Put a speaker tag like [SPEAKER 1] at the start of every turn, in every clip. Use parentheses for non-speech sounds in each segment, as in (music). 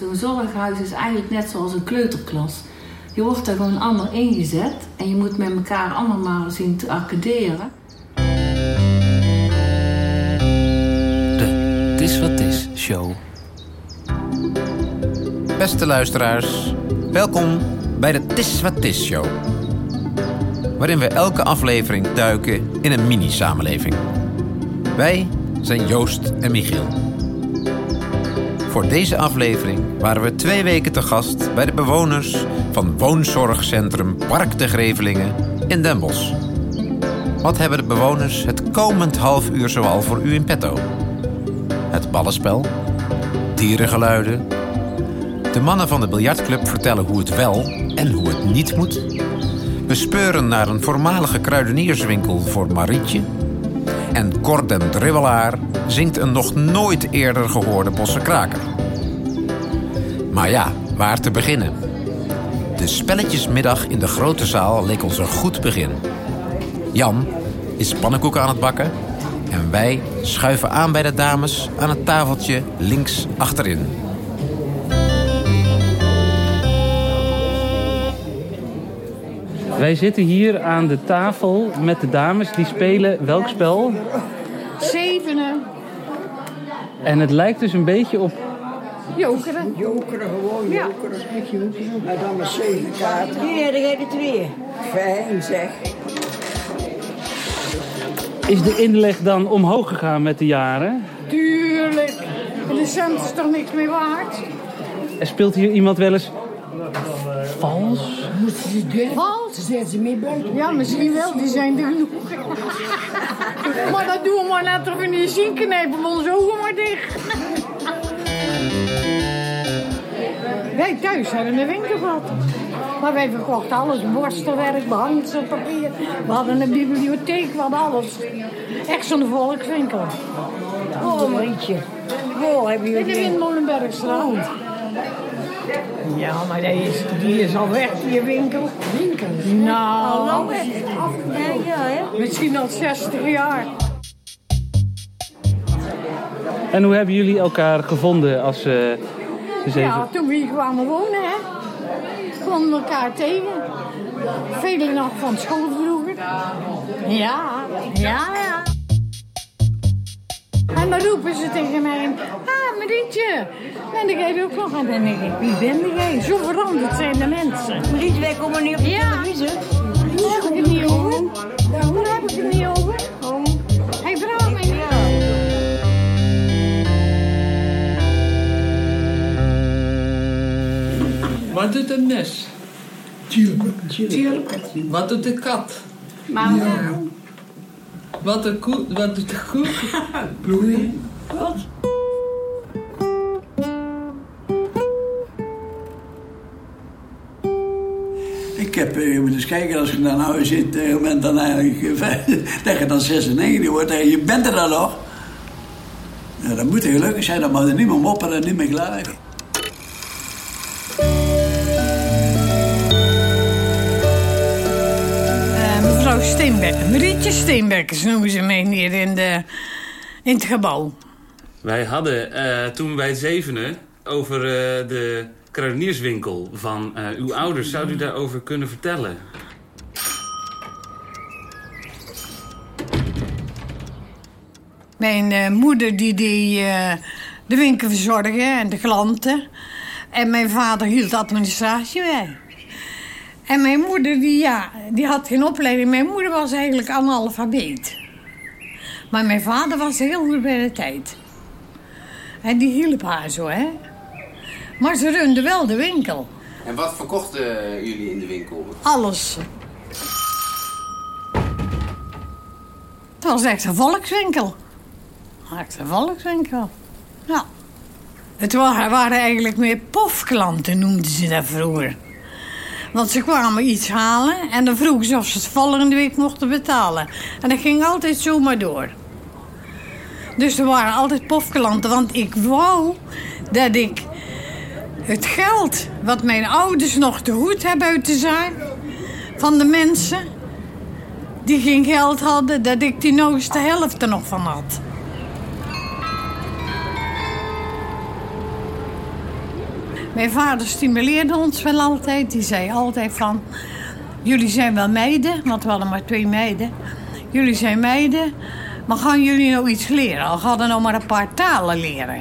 [SPEAKER 1] Zo'n zorghuis is eigenlijk net zoals een kleuterklas. Je wordt er gewoon allemaal ingezet en je moet met elkaar allemaal zien te accorderen.
[SPEAKER 2] De Het is wat is show.
[SPEAKER 3] Beste luisteraars, welkom bij de Tis wat Tis show. Waarin we elke aflevering duiken in een mini-samenleving. Wij zijn Joost en Michiel. Voor deze aflevering waren we twee weken te gast bij de bewoners van woonzorgcentrum Park de Grevelingen in Den. Wat hebben de bewoners het komend half uur zoal voor u in petto? Het ballenspel, dierengeluiden. De mannen van de biljartclub vertellen hoe het wel en hoe het niet moet. We speuren naar een voormalige kruidenierswinkel voor Marietje. En Cor den Dribbelaar zingt een nog nooit eerder gehoorde bosse kraker. Maar ja, waar te beginnen? De spelletjesmiddag in de grote zaal leek ons een goed begin. Jan is pannenkoeken aan het bakken en wij schuiven aan bij de dames aan het tafeltje links achterin.
[SPEAKER 2] Wij zitten hier aan de tafel met de dames die spelen welk spel?
[SPEAKER 4] Zevenen.
[SPEAKER 2] En het lijkt dus een beetje op.
[SPEAKER 4] Jokeren.
[SPEAKER 5] Jokeren, gewoon
[SPEAKER 4] Ja.
[SPEAKER 5] jokeren. Maar dan maar zeven kaarten.
[SPEAKER 6] Hier, dan ga je er twee.
[SPEAKER 5] Fijn zeg.
[SPEAKER 2] Is de inleg dan omhoog gegaan met de jaren?
[SPEAKER 4] Tuurlijk. En de cent is toch niks meer waard?
[SPEAKER 2] En speelt hier iemand wel eens vals?
[SPEAKER 5] Moesten ze durven?
[SPEAKER 4] Vals?
[SPEAKER 5] Ze zetten ze mee buiten.
[SPEAKER 4] Ja, misschien wel. Die zijn er genoeg. (laughs) maar dat doen we maar of we niet zien knijpen onze ogen maar dicht. Wij thuis hebben een winkel gehad. Maar wij verkochten alles. Borstelwerk, behangselpapier. We hadden een bibliotheek, we hadden alles. Echt zo'n volkswinkel.
[SPEAKER 6] Oh, Marietje. Oh, heb je
[SPEAKER 4] In de Windmolenbergstraat. Ja, maar die is, die is al weg, die winkel. Winkel? Nou,
[SPEAKER 6] Ja, ja, hè?
[SPEAKER 4] misschien al 60 jaar.
[SPEAKER 2] En hoe hebben jullie elkaar gevonden als eh dus even...
[SPEAKER 4] Ja, toen we hier kwamen wonen, hè. Kwamen we elkaar tegen. Velen nog van school vroeger. Ja, ja, ja. En dan roepen ze tegen mij, ah, Marietje. En dan ga je ook nog aan en dan denk ik, wie ben jij? Zo veranderd zijn de mensen.
[SPEAKER 6] Marietje, wij komen niet op de
[SPEAKER 4] Ja.
[SPEAKER 6] televisie.
[SPEAKER 4] Daar heb ik het niet over. Daar heb ik het niet over. Hij vraagt mij niet.
[SPEAKER 7] Wat doet een mes? Wat doet de kat? Wat, de koe, wat doet de koe? (laughs)
[SPEAKER 5] Bloeien.
[SPEAKER 8] Ik heb, eh, je moet eens kijken, als je dan nou zit, eh, je bent dan eigenlijk, eh, (laughs) dat je dan 96 wordt en je bent er dan nog. Ja, dat moet gelukkig zijn, dan mag er niet meer mopperen en niet meer klagen.
[SPEAKER 4] Mevrouw Steenbekker, Marietje Steenbekkers noemen ze mij hier in, de, in het gebouw.
[SPEAKER 9] Wij hadden eh, toen bij het zevenen over eh, de kruidenierswinkel van eh, uw ouders. Zou u daarover kunnen vertellen?
[SPEAKER 4] Mijn moeder die, die de winkel verzorgde en de klanten. En mijn vader hield de administratie bij. En mijn moeder die, ja, die had geen opleiding. Mijn moeder was eigenlijk analfabeet. Maar mijn vader was heel goed bij de tijd. En die hielp haar zo, hè. Maar ze runde wel de winkel.
[SPEAKER 3] En wat verkochten jullie in de winkel?
[SPEAKER 4] Alles. Het was echt een volkswinkel. Echt een volkswinkel. Ja. Het waren, waren eigenlijk meer pofklanten, noemden ze dat vroeger. Want ze kwamen iets halen en dan vroegen ze of ze het volgende week mochten betalen. En dat ging altijd zomaar door. Dus er waren altijd pofklanten, want ik wou dat ik het geld wat mijn ouders nog te goed hebben uit de zaak van de mensen die geen geld hadden, dat ik die nog eens de helft er nog van had. Mijn vader stimuleerde ons wel altijd. Die zei altijd van... Jullie zijn wel meiden, want we hadden maar twee meiden. Jullie zijn meiden, maar gaan jullie nou iets leren? Al gaan er nou maar een paar talen leren.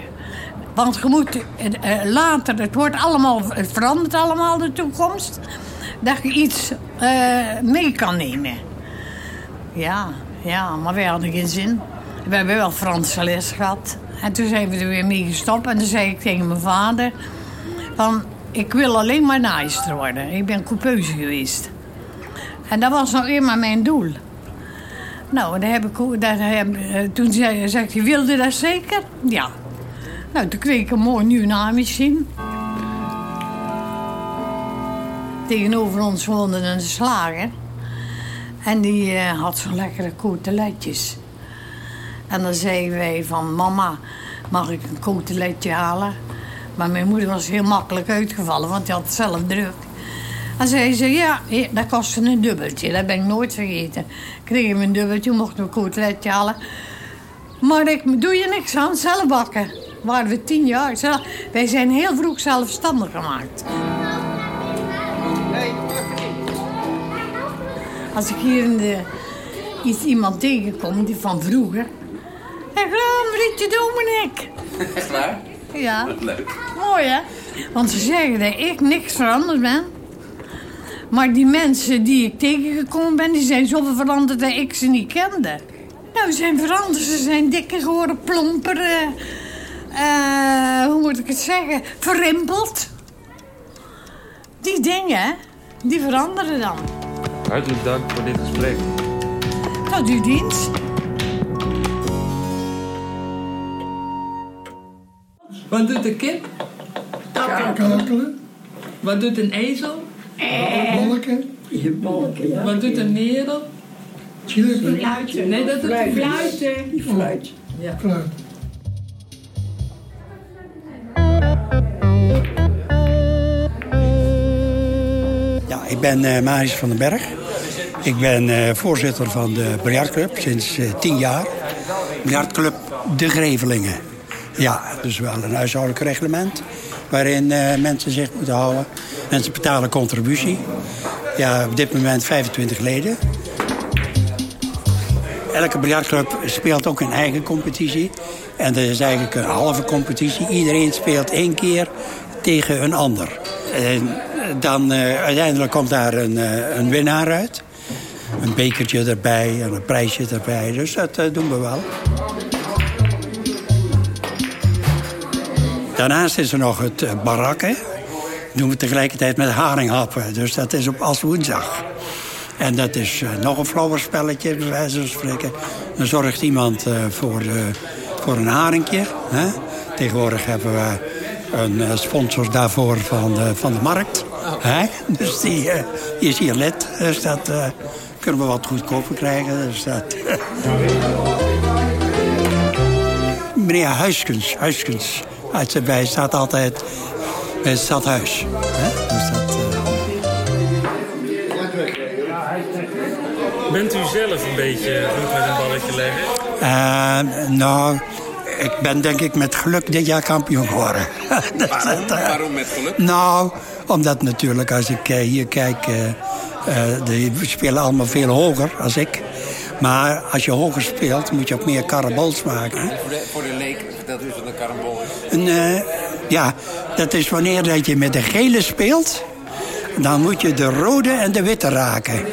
[SPEAKER 4] Want je moet eh, eh, later, het wordt allemaal, het verandert allemaal de toekomst. Dat je iets eh, mee kan nemen. Ja, ja, maar wij hadden geen zin. We hebben wel Franse les gehad. En toen zijn we er weer mee gestopt. En toen zei ik tegen mijn vader... Van, ik wil alleen maar naaister worden. Ik ben coupeuse geweest. En dat was nog eenmaal mijn doel. Nou, daar heb ik, daar eh, toen zei, zegt hij, wilde dat zeker? Ja. Nou, toen kreeg ik een mooi nieuw naaimachine. Tegenover ons woonde een slager. En die eh, had zo'n lekkere koteletjes. En dan zeiden wij van, mama, mag ik een koteletje halen? Maar mijn moeder was heel makkelijk uitgevallen, want die had het zelf druk. En zei ze, ja, dat kostte een dubbeltje. Dat ben ik nooit vergeten. Kreeg ik een dubbeltje, mocht een koteletje halen. Maar ik doe je niks aan, zelf bakken. Waren we tien jaar. Zelf- Wij zijn heel vroeg zelfstandig gemaakt. Als ik hier in de, iets iemand tegenkom die van vroeger... Dan ga Dominik.
[SPEAKER 3] Echt waar?
[SPEAKER 4] Ja,
[SPEAKER 3] Leuk.
[SPEAKER 4] mooi hè? Want ze zeggen dat ik niks veranderd ben. Maar die mensen die ik tegengekomen ben, die zijn zoveel veranderd dat ik ze niet kende. Nou, ze zijn veranderd. Ze zijn dikker geworden, plomper. eh, eh, hoe moet ik het zeggen? Verrimpeld. Die dingen, hè, die veranderen dan.
[SPEAKER 2] Hartelijk dank voor dit gesprek.
[SPEAKER 4] Tot uw dienst.
[SPEAKER 7] Wat doet de kip?
[SPEAKER 5] Kakelen,
[SPEAKER 7] Wat doet een ezel?
[SPEAKER 5] bolken, je bolken,
[SPEAKER 7] Wat doet een merel?
[SPEAKER 5] chillen,
[SPEAKER 7] Nee, dat doet een
[SPEAKER 6] Fluiten.
[SPEAKER 5] die fluit.
[SPEAKER 7] Ja.
[SPEAKER 5] Fluit.
[SPEAKER 10] Ja, ik ben eh Marius van den Berg. Ik ben eh, voorzitter van de biljartclub sinds eh, tien jaar. Biljartclub De Grevelingen. Ja, dus wel een huishoudelijk reglement waarin eh, mensen zich moeten houden. Mensen betalen contributie. Ja, op dit moment 25 leden. Elke biljartclub speelt ook een eigen competitie. En dat is eigenlijk een halve competitie. Iedereen speelt één keer tegen een ander. En dan eh, uiteindelijk komt daar een, eh, een winnaar uit. Een bekertje erbij en een prijsje erbij. Dus dat doen we wel. Daarnaast is er nog het eh, barakken. Dat doen we tegelijkertijd met haringhappen. Dus dat is op als woensdag. En dat is eh, nog een flauwerspelletje, bij wijze van spreken. Dan zorgt iemand eh, voor, voor een haringje. Hè? Tegenwoordig hebben we een sponsor daarvoor van de, van de markt. Hè? Dus die, die is hier lid. Dus dat kunnen we wat goedkoper krijgen. Dus dat, (laughs) Meneer Huiskens, Huiskens. Uit zijn bij staat altijd bij het stadhuis. Hè? Dus dat, eh,
[SPEAKER 9] Bent u zelf een beetje goed met een balletje leggen?
[SPEAKER 10] Eh, nou, ik ben denk ik met geluk dit jaar kampioen geworden. (laughs) Eh.
[SPEAKER 3] Waarom met geluk?
[SPEAKER 10] Nou, omdat natuurlijk als ik hier kijk... eh, eh, die spelen allemaal veel hoger als ik. Maar als je hoger speelt, moet je ook meer karabols maken. hè.
[SPEAKER 3] Voor de, voor de leek, dat is wat een is.
[SPEAKER 10] En, eh, ja, dat is wanneer dat je met de gele speelt... dan moet je de rode en de witte raken.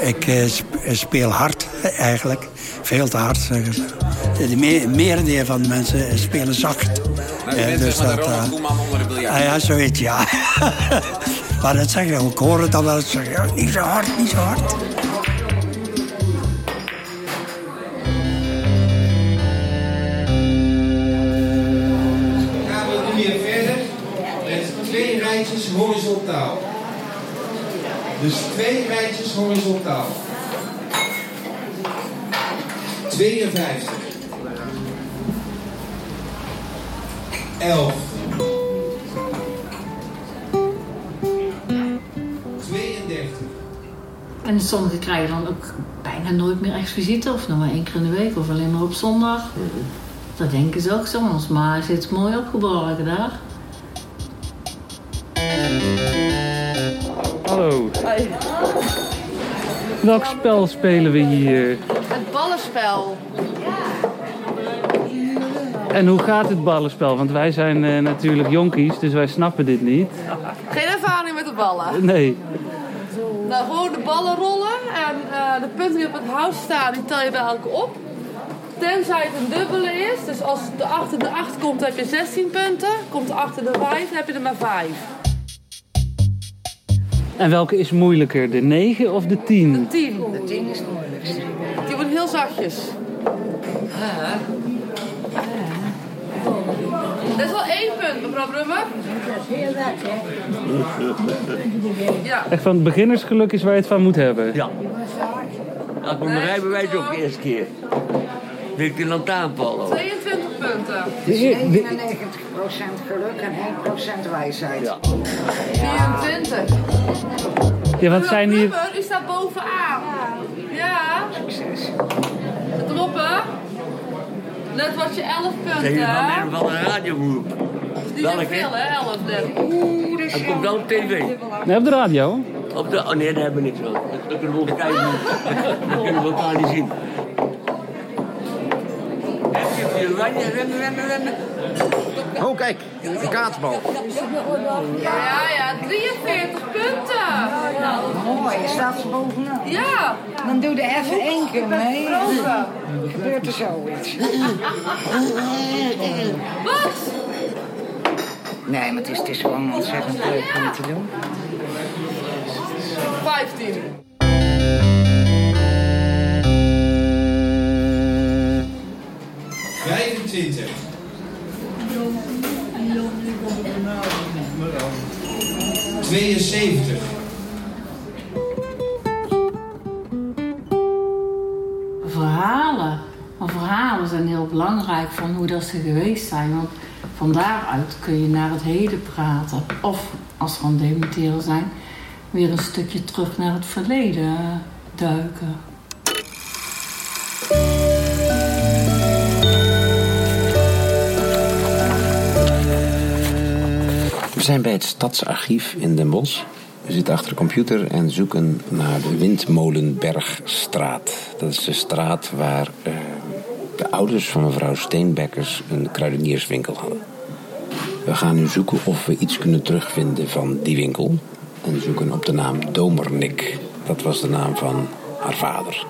[SPEAKER 10] Ik eh, speel hard, eigenlijk. Veel te hard, zeggen ze. De me- merendeel van de mensen spelen zacht.
[SPEAKER 3] Nou, u
[SPEAKER 10] Eh,
[SPEAKER 3] bent
[SPEAKER 10] dus
[SPEAKER 3] maar de
[SPEAKER 10] dat,
[SPEAKER 3] Ronald Koeman onder de biljart.
[SPEAKER 10] Ah, ja, zoiets, ja. (laughs) maar dat zeg ook. Ik hoor het al wel Niet zo hard, niet zo hard.
[SPEAKER 11] gaan we nu weer verder met twee rijtjes horizontaal. Dus twee rijtjes horizontaal. 52. 11.
[SPEAKER 1] En sommigen krijgen dan ook bijna nooit meer echt visite. Of nog maar één keer in de week. Of alleen maar op zondag. Dat denken ze ook soms. Maar zit mooi opgeborgen daar.
[SPEAKER 2] Hallo. Welk spel spelen we hier?
[SPEAKER 12] Het ballenspel.
[SPEAKER 2] En hoe gaat het ballenspel? Want wij zijn eh, natuurlijk jonkies, dus wij snappen dit niet.
[SPEAKER 12] Geen ervaring met de ballen.
[SPEAKER 2] Nee.
[SPEAKER 12] Nou, gewoon de ballen rollen en eh, de punten die op het hout staan, die tel je bij elke op. Tenzij het een dubbele is, dus als de achter de 8 komt, heb je 16 punten. Komt er achter de 5, dan heb je er maar 5.
[SPEAKER 2] En welke is moeilijker, de 9 of de 10?
[SPEAKER 12] 10. De 10 is het moeilijkste. Die wordt heel zachtjes. Dat is wel één punt, mevrouw Brummer. Ja.
[SPEAKER 2] Echt van het beginnersgeluk is waar je het van moet hebben.
[SPEAKER 13] Ja. Had mijn rijbewijs ook de eerste keer. Ik de lantaarnpaal al.
[SPEAKER 12] 22 punten.
[SPEAKER 2] De-
[SPEAKER 14] 99% geluk en 1% wijsheid.
[SPEAKER 13] Ja.
[SPEAKER 12] 24.
[SPEAKER 2] Ja, wat zijn hier...
[SPEAKER 12] U staat bovenaan. Ja. Succes. Zet op. Net was je 11
[SPEAKER 13] Zeg
[SPEAKER 12] punten,
[SPEAKER 13] je van van een radiogroep?
[SPEAKER 12] Dat is
[SPEAKER 13] Welke?
[SPEAKER 12] veel, hè, 11 net. Oeh,
[SPEAKER 13] Dat komt wel op tv.
[SPEAKER 2] Nee, op de radio.
[SPEAKER 13] Op de, oh nee, daar hebben we niks van. Dat, dat kunnen we wel kijken. Dat kunnen we elkaar niet zien. Rennen, rennen, rennen, rennen.
[SPEAKER 3] Oh, kijk, een kaatsbal.
[SPEAKER 12] Ja, ja, 43 punten.
[SPEAKER 14] Mooi, je staat ze bovenaan.
[SPEAKER 12] Ja.
[SPEAKER 14] Dan doe er even één keer mee. Gebeurt er zoiets.
[SPEAKER 12] Wat?
[SPEAKER 14] Nee, maar het is, het is gewoon ontzettend leuk om te doen.
[SPEAKER 12] 15.
[SPEAKER 11] Vijfentwintig. Tweeënzeventig.
[SPEAKER 1] Verhalen. Maar verhalen zijn heel belangrijk van hoe dat ze geweest zijn. Want van daaruit kun je naar het heden praten. Of als er aan dementeren zijn, weer een stukje terug naar het verleden duiken.
[SPEAKER 3] Zijn bij het Stadsarchief in Den Bosch. We zitten achter de computer en zoeken naar de Windmolenbergstraat. Dat is de straat waar eh, de ouders van mevrouw Steenbekkers een kruidenierswinkel hadden. We gaan nu zoeken of we iets kunnen terugvinden van die winkel. En zoeken op de naam Domernik. Dat was de naam van haar vader.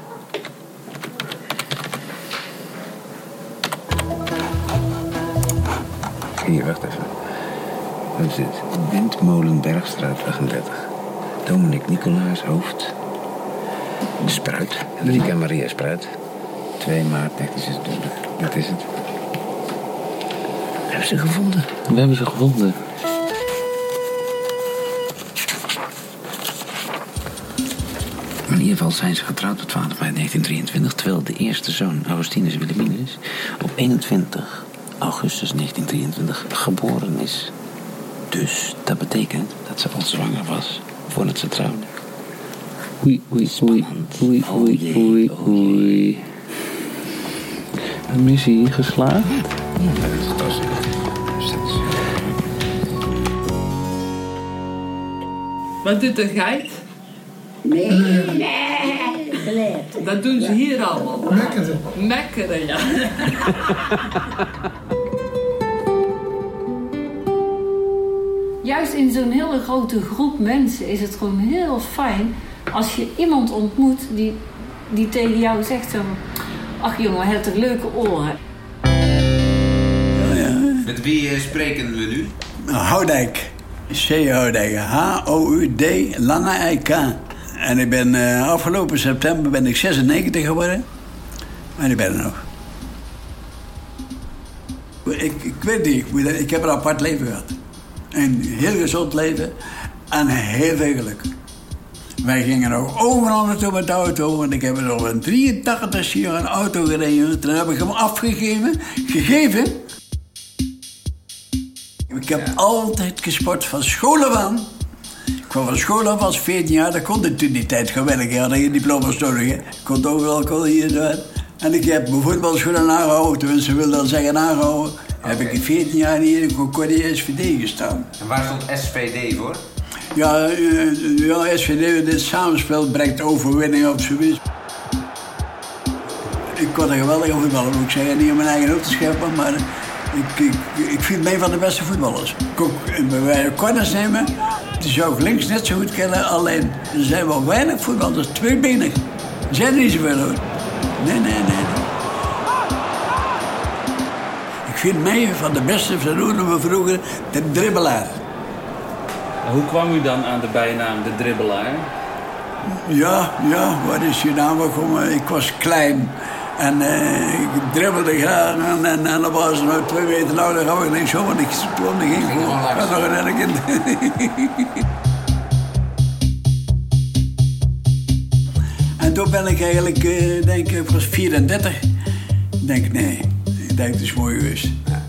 [SPEAKER 3] Hier, wacht even. Wat is dit? Windmolenbergstraat 38. Dominic Nicolaas, hoofd. De Spruit. En Maria Spruit. 2 maart 1926. Dat is het. We hebben ze gevonden.
[SPEAKER 2] We hebben ze gevonden.
[SPEAKER 3] In ieder geval zijn ze getrouwd op 12 mei 1923, terwijl de eerste zoon, Augustinus Wilhelminus, op 21 augustus 1923 geboren is. Dus dat betekent dat ze al zwanger was voordat ze trouwde.
[SPEAKER 2] Oei, oei, oei, oei, oei, oei, oei. Een missie geslaagd?
[SPEAKER 7] Wat doet een geit?
[SPEAKER 6] Nee, nee.
[SPEAKER 7] Dat doen ze hier allemaal.
[SPEAKER 5] Mekkeren.
[SPEAKER 7] Mekkeren, ja. (laughs)
[SPEAKER 1] Juist in zo'n hele grote groep mensen is het gewoon heel fijn als je iemand ontmoet die, die tegen jou zegt zo... Ach jongen, hij heeft toch leuke oren.
[SPEAKER 3] Met wie eh, spreken we nu?
[SPEAKER 8] Houdijk. C. Houdijk. H-O-U-D, lange I-K. En ik ben eh, afgelopen september ben ik 96 geworden. En ik ben er nog. Ik, ik weet niet, ik, ik heb een apart leven gehad. Een heel gezond leven en heel veel geluk. Wij gingen nog overal naartoe met de auto. En ik heb nog een 83 jaar een auto gereden. Toen heb ik hem afgegeven. Gegeven. Ik heb altijd gesport van school af aan. kwam van school af, was 14 jaar. Dat kon ik toen die tijd gaan werken. Ik had geen diploma's nodig. Ik kon overal kon hier en daar. En ik heb mijn voetbalschoenen aangehouden. Tenminste, wil dat zeggen aangehouden. Heb ik 14 jaar hier in Concordia SVD gestaan.
[SPEAKER 3] En waar stond SVD voor?
[SPEAKER 8] Ja, eh, ja SVD, dit samenspel brengt overwinning op zoiets. Ik kon een geweldige voetballer, moet ik zeggen. Niet om mijn eigen op te scheppen, maar ik, ik, ik vind mij van de beste voetballers. Ik bij wijze corners nemen, die zou ik links net zo goed kennen. Alleen, er zijn wel weinig voetballers, tweebenig. Er zijn er niet zoveel hoor. Nee, nee, nee. Ik vind mij van de beste, we vroeger, de dribbelaar.
[SPEAKER 9] Hoe kwam u dan aan de bijnaam de dribbelaar?
[SPEAKER 8] Ja, ja, wat is je naam gekomen? Ik was klein en eh, ik dribbelde graag en, en, en dan was nou twee meter lang, dan gaf ik niks zo, want ik kwam er geen voor. Ik was nog een kind. en toen ben ik eigenlijk, eh, denk ik, was 34. Ik denk, nee, denk is mooi geweest.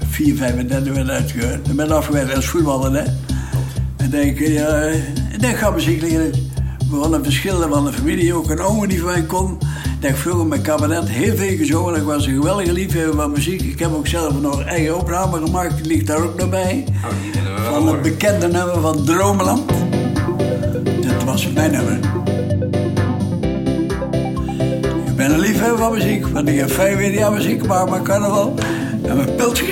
[SPEAKER 8] 4, 35 werd uitgehuurd. Ik ben afgewerkt als voetballer, hè. En denk, ja, ik denk, ga muziek leren. We hadden verschillen van de familie, ook een oom die van mij kon. Ik heb vroeger met cabaret heel veel gezongen. Ik was een geweldige liefhebber van muziek. Ik heb ook zelf nog een eigen opname gemaakt, die ligt daar ook nog bij. Van het bekende nummer van Dromeland. Dat was mijn nummer. Ben een liefhebber van muziek, want ik heb 45 jaar muziek gemaakt met carnaval. En mijn piltje.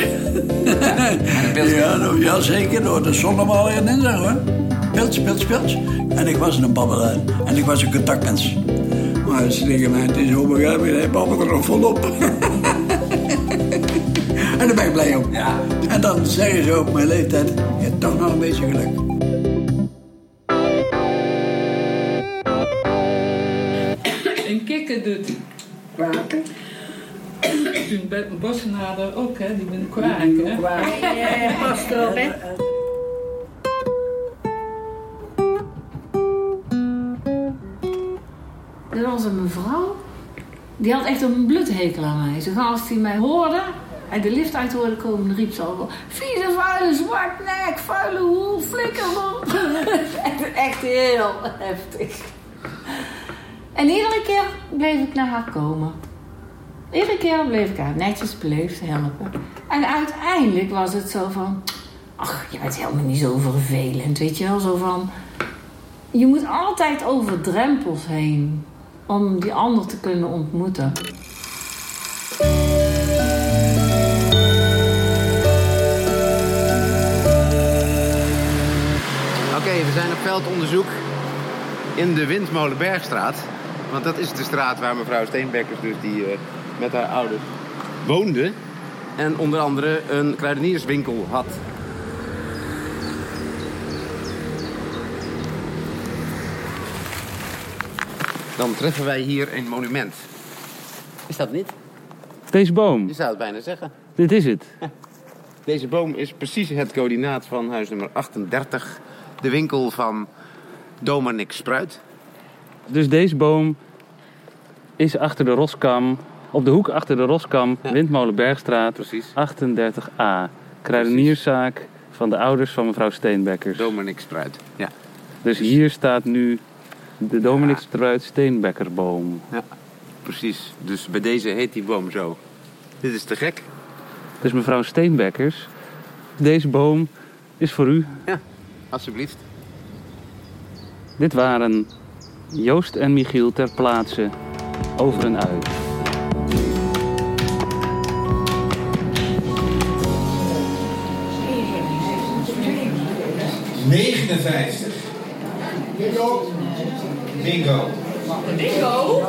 [SPEAKER 8] ja, nou, ja, zeker. Door de zonnemaal en dinsdag hoor. Piltje, piltje, piltje. En ik was een babbelaar. En ik was een contactmens. Maar ze tegen mij, het is onbegrijpelijk. Hij babbelt er nog volop. (laughs) en daar ben ik blij om. Ja. En dan zeggen ze op mijn leeftijd, je hebt toch nog een beetje geluk.
[SPEAKER 7] Doet
[SPEAKER 6] Kwaken.
[SPEAKER 7] Bossenader ook, hè, die ben kwaak, hè?
[SPEAKER 6] Ja, pastoor, hè?
[SPEAKER 1] Er was een mevrouw, die had echt een bloedhekel aan mij. Gauw als die mij hoorde, en de lift uit hoorde komen, riep ze al. Vieze, vuile, zwartnek, vuile hoel, flikker op. (laughs) echt heel heftig. En iedere keer bleef ik naar haar komen. Iedere keer bleef ik haar netjes beleefd helpen. En uiteindelijk was het zo van... Ach, je bent helemaal niet zo vervelend, weet je wel? Zo van... Je moet altijd over drempels heen om die ander te kunnen ontmoeten.
[SPEAKER 3] Oké, we zijn op veldonderzoek in de Windmolenbergstraat. Want dat is de straat waar mevrouw Steenbekkers dus die eh, met haar ouders woonde. En onder andere een kruidenierswinkel had. Dan treffen wij hier een monument. Is dat niet?
[SPEAKER 2] Deze boom,
[SPEAKER 3] Je zou het bijna zeggen.
[SPEAKER 2] dit is het. (laughs)
[SPEAKER 3] Deze boom is precies het coördinaat van huis nummer 38. De winkel van Dominik Spruit.
[SPEAKER 2] Dus deze boom is achter de Roskam, op de hoek achter de Roskam, Windmolenbergstraat,
[SPEAKER 3] Precies.
[SPEAKER 2] 38a. Kruidenierszaak van de ouders van mevrouw Steenbekkers.
[SPEAKER 3] Dominik Spruit. Ja.
[SPEAKER 2] Dus hier staat nu de Dominic Struit Steenbekkerboom.
[SPEAKER 3] ja, precies. Dus bij deze heet die boom zo. Dit is te gek.
[SPEAKER 2] Dus mevrouw Steenbekkers, deze boom is voor u.
[SPEAKER 3] Ja, alsjeblieft.
[SPEAKER 2] Dit waren Joost en Michiel ter plaatse over en uit.
[SPEAKER 11] Bingo. 59. Bingo. Bingo.
[SPEAKER 12] Bingo.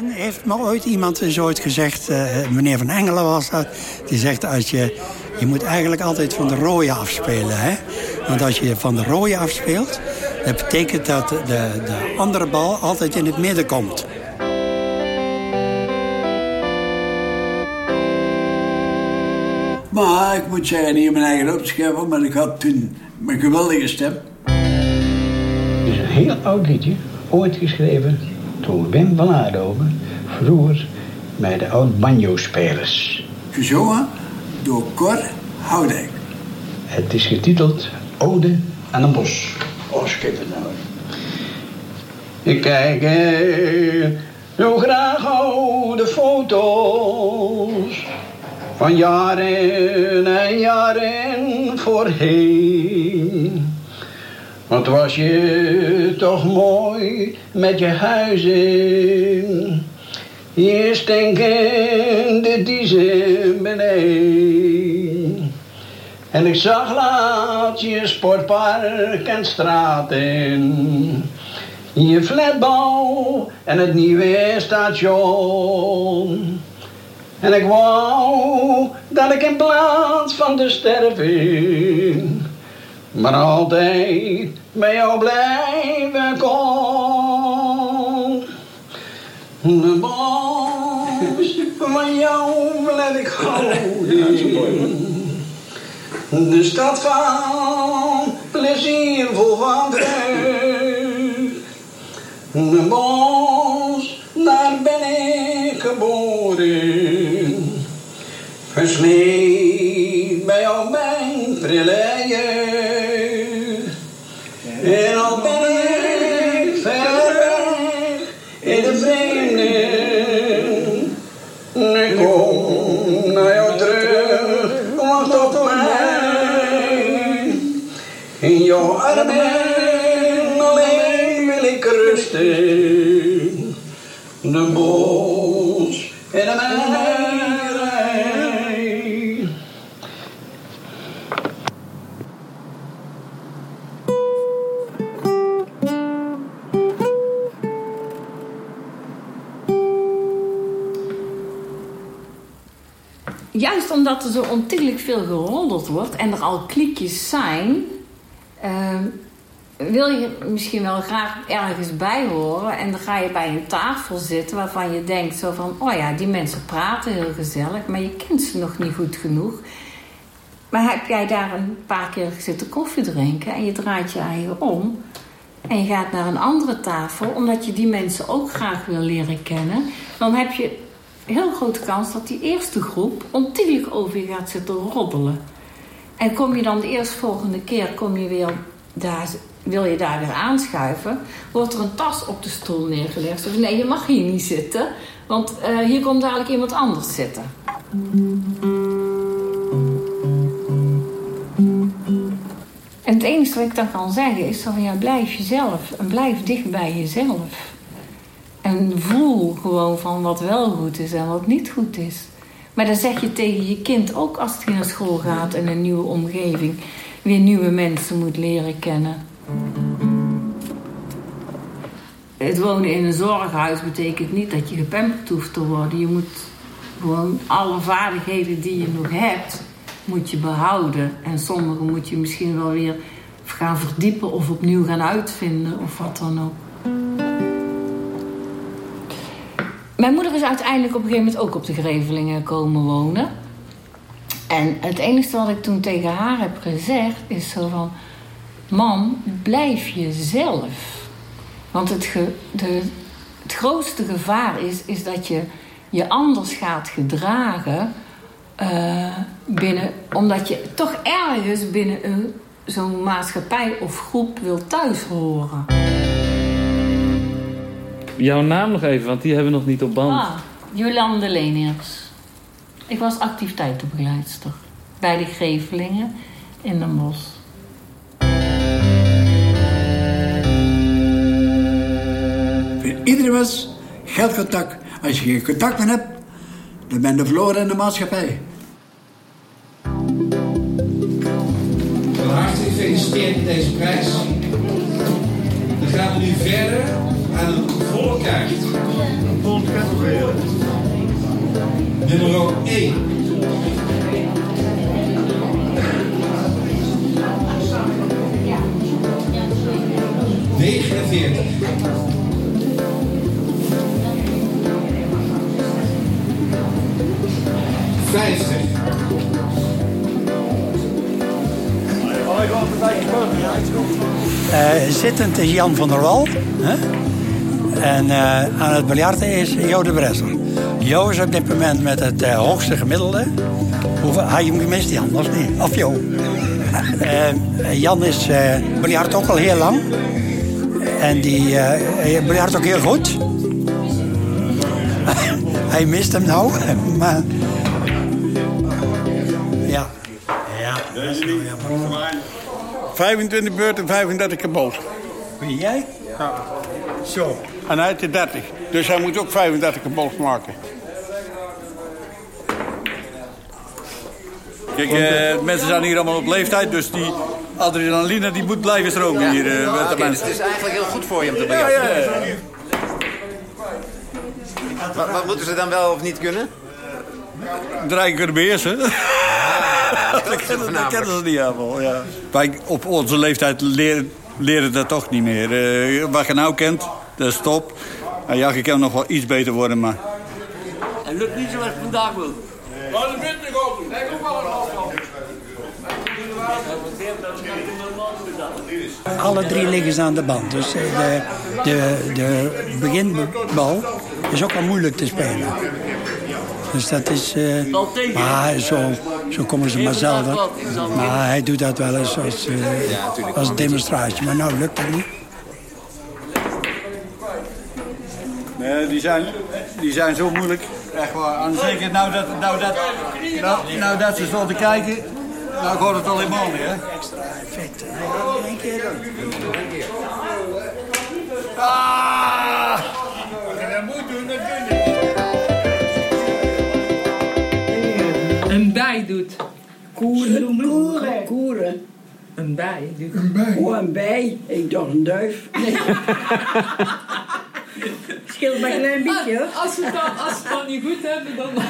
[SPEAKER 10] En heeft me ooit iemand eens ooit gezegd, eh, meneer Van Engelen was dat... die zegt, als je, je moet eigenlijk altijd van de rode afspelen. Hè? Want als je van de rode afspeelt... dat betekent dat de, de andere bal altijd in het midden komt.
[SPEAKER 8] Maar ik moet zeggen, niet mijn eigen opscheppen, maar ik had toen mijn geweldige stem.
[SPEAKER 15] Het is een heel oud liedje, ooit geschreven door Wim van Aardoven, vroeger bij de oud banjo-spelers.
[SPEAKER 8] Gezongen door Cor Houdijk.
[SPEAKER 15] Het is getiteld Ode aan een bos.
[SPEAKER 10] Oh, schipper nou.
[SPEAKER 15] Ik kijk eh, zo graag oude foto's van jaren en jaren voorheen. Wat was je toch mooi met je huizen, je stinkende diezen beneden. En ik zag laat je sportpark en straten. Je flatbouw en het nieuwe station. En ik wou dat ik in plaats van te sterven, maar altijd bij jou blijven kon. De bos van jou blijf ik houden. De stad van plezier vol van vreugd. De bos, daar ben ik geboren. Versleet bij jou mijn prille De bos en meierij.
[SPEAKER 1] Juist omdat er zo ontiegelijk veel geroddeld wordt en er al kliekjes zijn, ehm, wil je misschien wel graag ergens bij horen. En dan ga je bij een tafel zitten waarvan je denkt zo van, oh ja, die mensen praten heel gezellig, maar je kent ze nog niet goed genoeg. Maar heb jij daar een paar keer zitten koffie drinken en je draait je eigen om en je gaat naar een andere tafel, omdat je die mensen ook graag wil leren kennen, dan heb je heel grote kans dat die eerste groep ontiegelijk over je gaat zitten roddelen. En kom je dan de eerstvolgende keer, kom je weer daar, wil je daar weer aanschuiven, wordt er een tas op de stoel neergelegd. Zo van, nee, je mag hier niet zitten, want eh, hier komt dadelijk iemand anders zitten. En het enige wat ik dan kan zeggen is van ja, blijf jezelf en blijf dicht bij jezelf. En voel gewoon van wat wel goed is en wat niet goed is. Maar dan zeg je tegen je kind ook als het naar school gaat in een nieuwe omgeving, weer nieuwe mensen moet leren kennen. Het wonen in een zorghuis betekent niet dat je gepamperd hoeft te worden. Je moet gewoon alle vaardigheden die je nog hebt, moet je behouden. En sommige moet je misschien wel weer gaan verdiepen of opnieuw gaan uitvinden of wat dan ook. Mijn moeder is uiteindelijk op een gegeven moment ook op de Grevelingen komen wonen. En het enige wat ik toen tegen haar heb gezegd is zo van... Mam, blijf jezelf. Want het, ge, de, het grootste gevaar is, is dat je je anders gaat gedragen... Uh, binnen, omdat je toch ergens binnen een, zo'n maatschappij of groep wil thuis horen.
[SPEAKER 2] Jouw naam nog even, want die hebben we nog niet op band.
[SPEAKER 1] Ah, Jolande Leniers. Ik was activiteitenbegeleidster bij de Grevelingen in Den Bosch.
[SPEAKER 8] Iedereen was geld contact. Als je geen contact meer hebt, dan ben je verloren in de maatschappij.
[SPEAKER 11] Hartelijk gefeliciteerd met deze prijs. Dan gaan we nu verder aan een volkaart. Nummer 1. Veertig. 50.
[SPEAKER 10] Uh, zittend is Jan van der Wal. Hè? En eh, aan het biljarten is Jo de Bresser. Jo is op dit moment met het eh, hoogste gemiddelde. Hij je gemist, Jan, of niet? Of Jo? (laughs) Jan is biljart ook al heel lang. En die biljart ook heel goed. (laughs) hij mist hem nou, (laughs) maar Ja, dat is nou jammer.
[SPEAKER 16] 25 beurten, 35 kapot.
[SPEAKER 10] Wie, jij?
[SPEAKER 16] Ja. Zo. En hij heeft er 30. Dus hij moet ook 35 kapot maken. Kijk, eh, mensen zijn hier allemaal op leeftijd, dus die adrenaline die moet blijven stromen hier eh, met de
[SPEAKER 3] Oké, dus
[SPEAKER 16] mensen.
[SPEAKER 3] het is eigenlijk heel goed voor je om te
[SPEAKER 16] Ja,
[SPEAKER 3] biljarten.
[SPEAKER 16] ja,
[SPEAKER 3] Wat, wat moeten ze dan wel of niet kunnen?
[SPEAKER 16] Draaien kunnen beheersen. (laughs) dat, kennen, dat kennen ze niet helemaal, ja. Wij op onze leeftijd leren, leren dat toch niet meer. Eh, wat je nou kent, dat is top. Nou ja, je kan nog wel iets beter worden, maar...
[SPEAKER 13] Het lukt niet zoals vandaag wil.
[SPEAKER 15] Maar dat vind ik ook. Leg ook wel een afstand.
[SPEAKER 10] Alle drie liggen ze aan de band. Dus eh, de, de, de beginbal is ook al moeilijk te spelen. Dus dat is... eh, maar zo, zo komen ze maar zelden. Maar hij doet dat wel eens als, eh, als demonstratie. Maar nou lukt het niet.
[SPEAKER 16] Nee, die zijn, die zijn zo moeilijk. Echt waar. En zeker nou dat, nou dat, nou, nou dat ze stonden te kijken, nou gaat het al helemaal niet, hè?
[SPEAKER 10] Extra effect. Eén keer
[SPEAKER 7] bij doet. Een bij.
[SPEAKER 6] Oh, een bij. Ik dacht een duif. Nee. (laughs) Scheelt maar een klein beetje, hoor.
[SPEAKER 7] Als ze het dan, als ze het dan niet goed hebben, dan (laughs)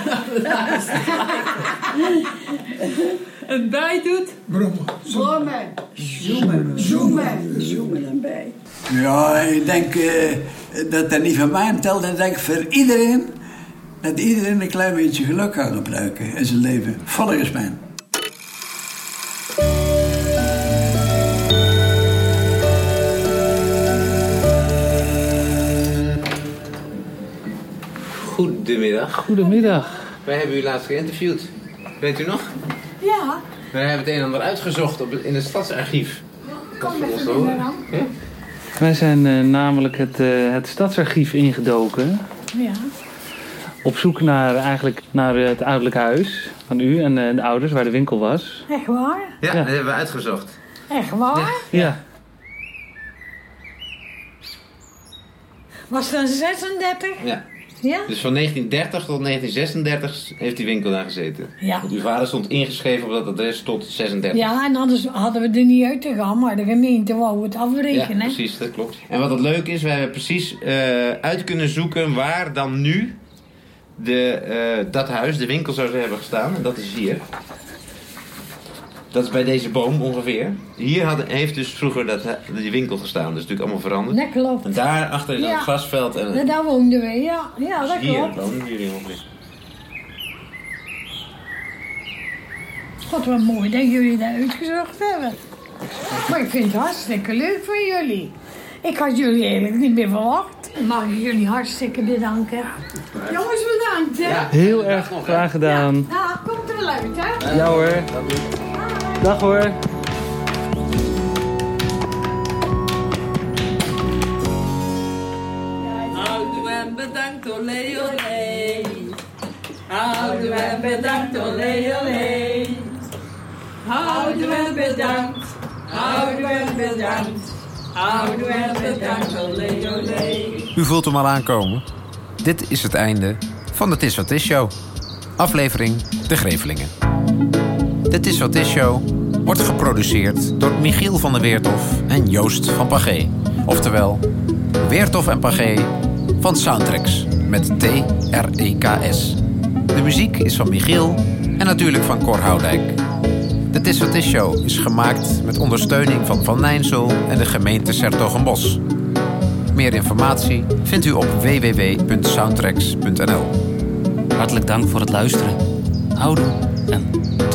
[SPEAKER 7] Een bij doet.
[SPEAKER 5] Brommen.
[SPEAKER 6] Brommen. Zoemen. Zoemen. Zoemen een bij.
[SPEAKER 8] Ja, ik denk eh, dat dat niet van mij telt. Ik denk voor iedereen dat iedereen een klein beetje geluk kan gebruiken in zijn leven. Volgens mij.
[SPEAKER 3] Goedemiddag.
[SPEAKER 2] Goedemiddag.
[SPEAKER 3] Wij hebben u laatst geïnterviewd. Weet u nog?
[SPEAKER 4] Ja,
[SPEAKER 3] Wij hebben het een en ander uitgezocht op, in het stadsarchief.
[SPEAKER 4] kom
[SPEAKER 3] voor ons horen.
[SPEAKER 4] binnen dan.
[SPEAKER 3] Ja?
[SPEAKER 2] Wij zijn eh, namelijk het, eh, het stadsarchief ingedoken.
[SPEAKER 4] Ja.
[SPEAKER 2] Op zoek naar, eigenlijk, naar het ouderlijk huis van u en eh, de ouders, waar de winkel was.
[SPEAKER 4] Echt waar?
[SPEAKER 3] Ja, dat hebben we uitgezocht.
[SPEAKER 4] Echt waar?
[SPEAKER 2] Ja.
[SPEAKER 4] Was het een 36?
[SPEAKER 3] Ja.
[SPEAKER 4] Ja?
[SPEAKER 3] Dus van 1930 tot 1936 heeft die winkel daar gezeten.
[SPEAKER 4] Ja.
[SPEAKER 3] Want uw vader stond ingeschreven op dat adres tot 36.
[SPEAKER 4] Ja, en anders hadden we er niet uit te gaan, maar de gemeente wou het
[SPEAKER 3] Ja,
[SPEAKER 4] afrekenen.
[SPEAKER 3] precies, dat klopt. En wat het leuke is, wij hebben precies eh, uit kunnen zoeken waar dan nu de, eh, dat huis, de winkel zou hebben gestaan. En dat is hier. Dat is bij deze boom ongeveer. Hier had, heeft dus vroeger dat, die winkel gestaan. Dat is natuurlijk allemaal veranderd.
[SPEAKER 4] Dat klopt.
[SPEAKER 3] En daar achter is
[SPEAKER 4] Ja.
[SPEAKER 3] het grasveld. En,
[SPEAKER 4] Ja, Daar woonden we, ja. Ja, dat
[SPEAKER 3] hier
[SPEAKER 4] klopt.
[SPEAKER 3] wonen jullie ongeveer.
[SPEAKER 4] God, wat mooi dat jullie dat uitgezocht hebben. Maar ik vind het hartstikke leuk voor jullie. Ik had jullie eigenlijk niet meer verwacht. Mag ik jullie hartstikke bedanken. Jongens, bedankt, hè?
[SPEAKER 2] Heel erg graag gedaan.
[SPEAKER 4] Nou, komt er wel uit, hè?
[SPEAKER 2] Ja hoor. Dag hoor.
[SPEAKER 7] Houden en bedankt, olé, olé. Houden en bedankt, olé, olé. Houden en bedankt, houden en bedankt. Houden en bedankt, olé, olé.
[SPEAKER 3] U voelt hem al aankomen. Dit is het einde van de Tis Wat Is Show. Aflevering De Grevelingen. De Tis Wat Is Show wordt geproduceerd door Michiel van der Weertof en Joost van Pagé. Oftewel, Weertof en Pagé van Soundtracks met T-R-E-K-S. De muziek is van Michiel en natuurlijk van Cor Houdijk. De Tis Wat Is Show is gemaakt met ondersteuning van Van Nijnsel en de gemeente Sertogenbos. Meer informatie vindt u op www.soundtracks.nl.
[SPEAKER 17] Hartelijk dank voor het luisteren. Houdoe en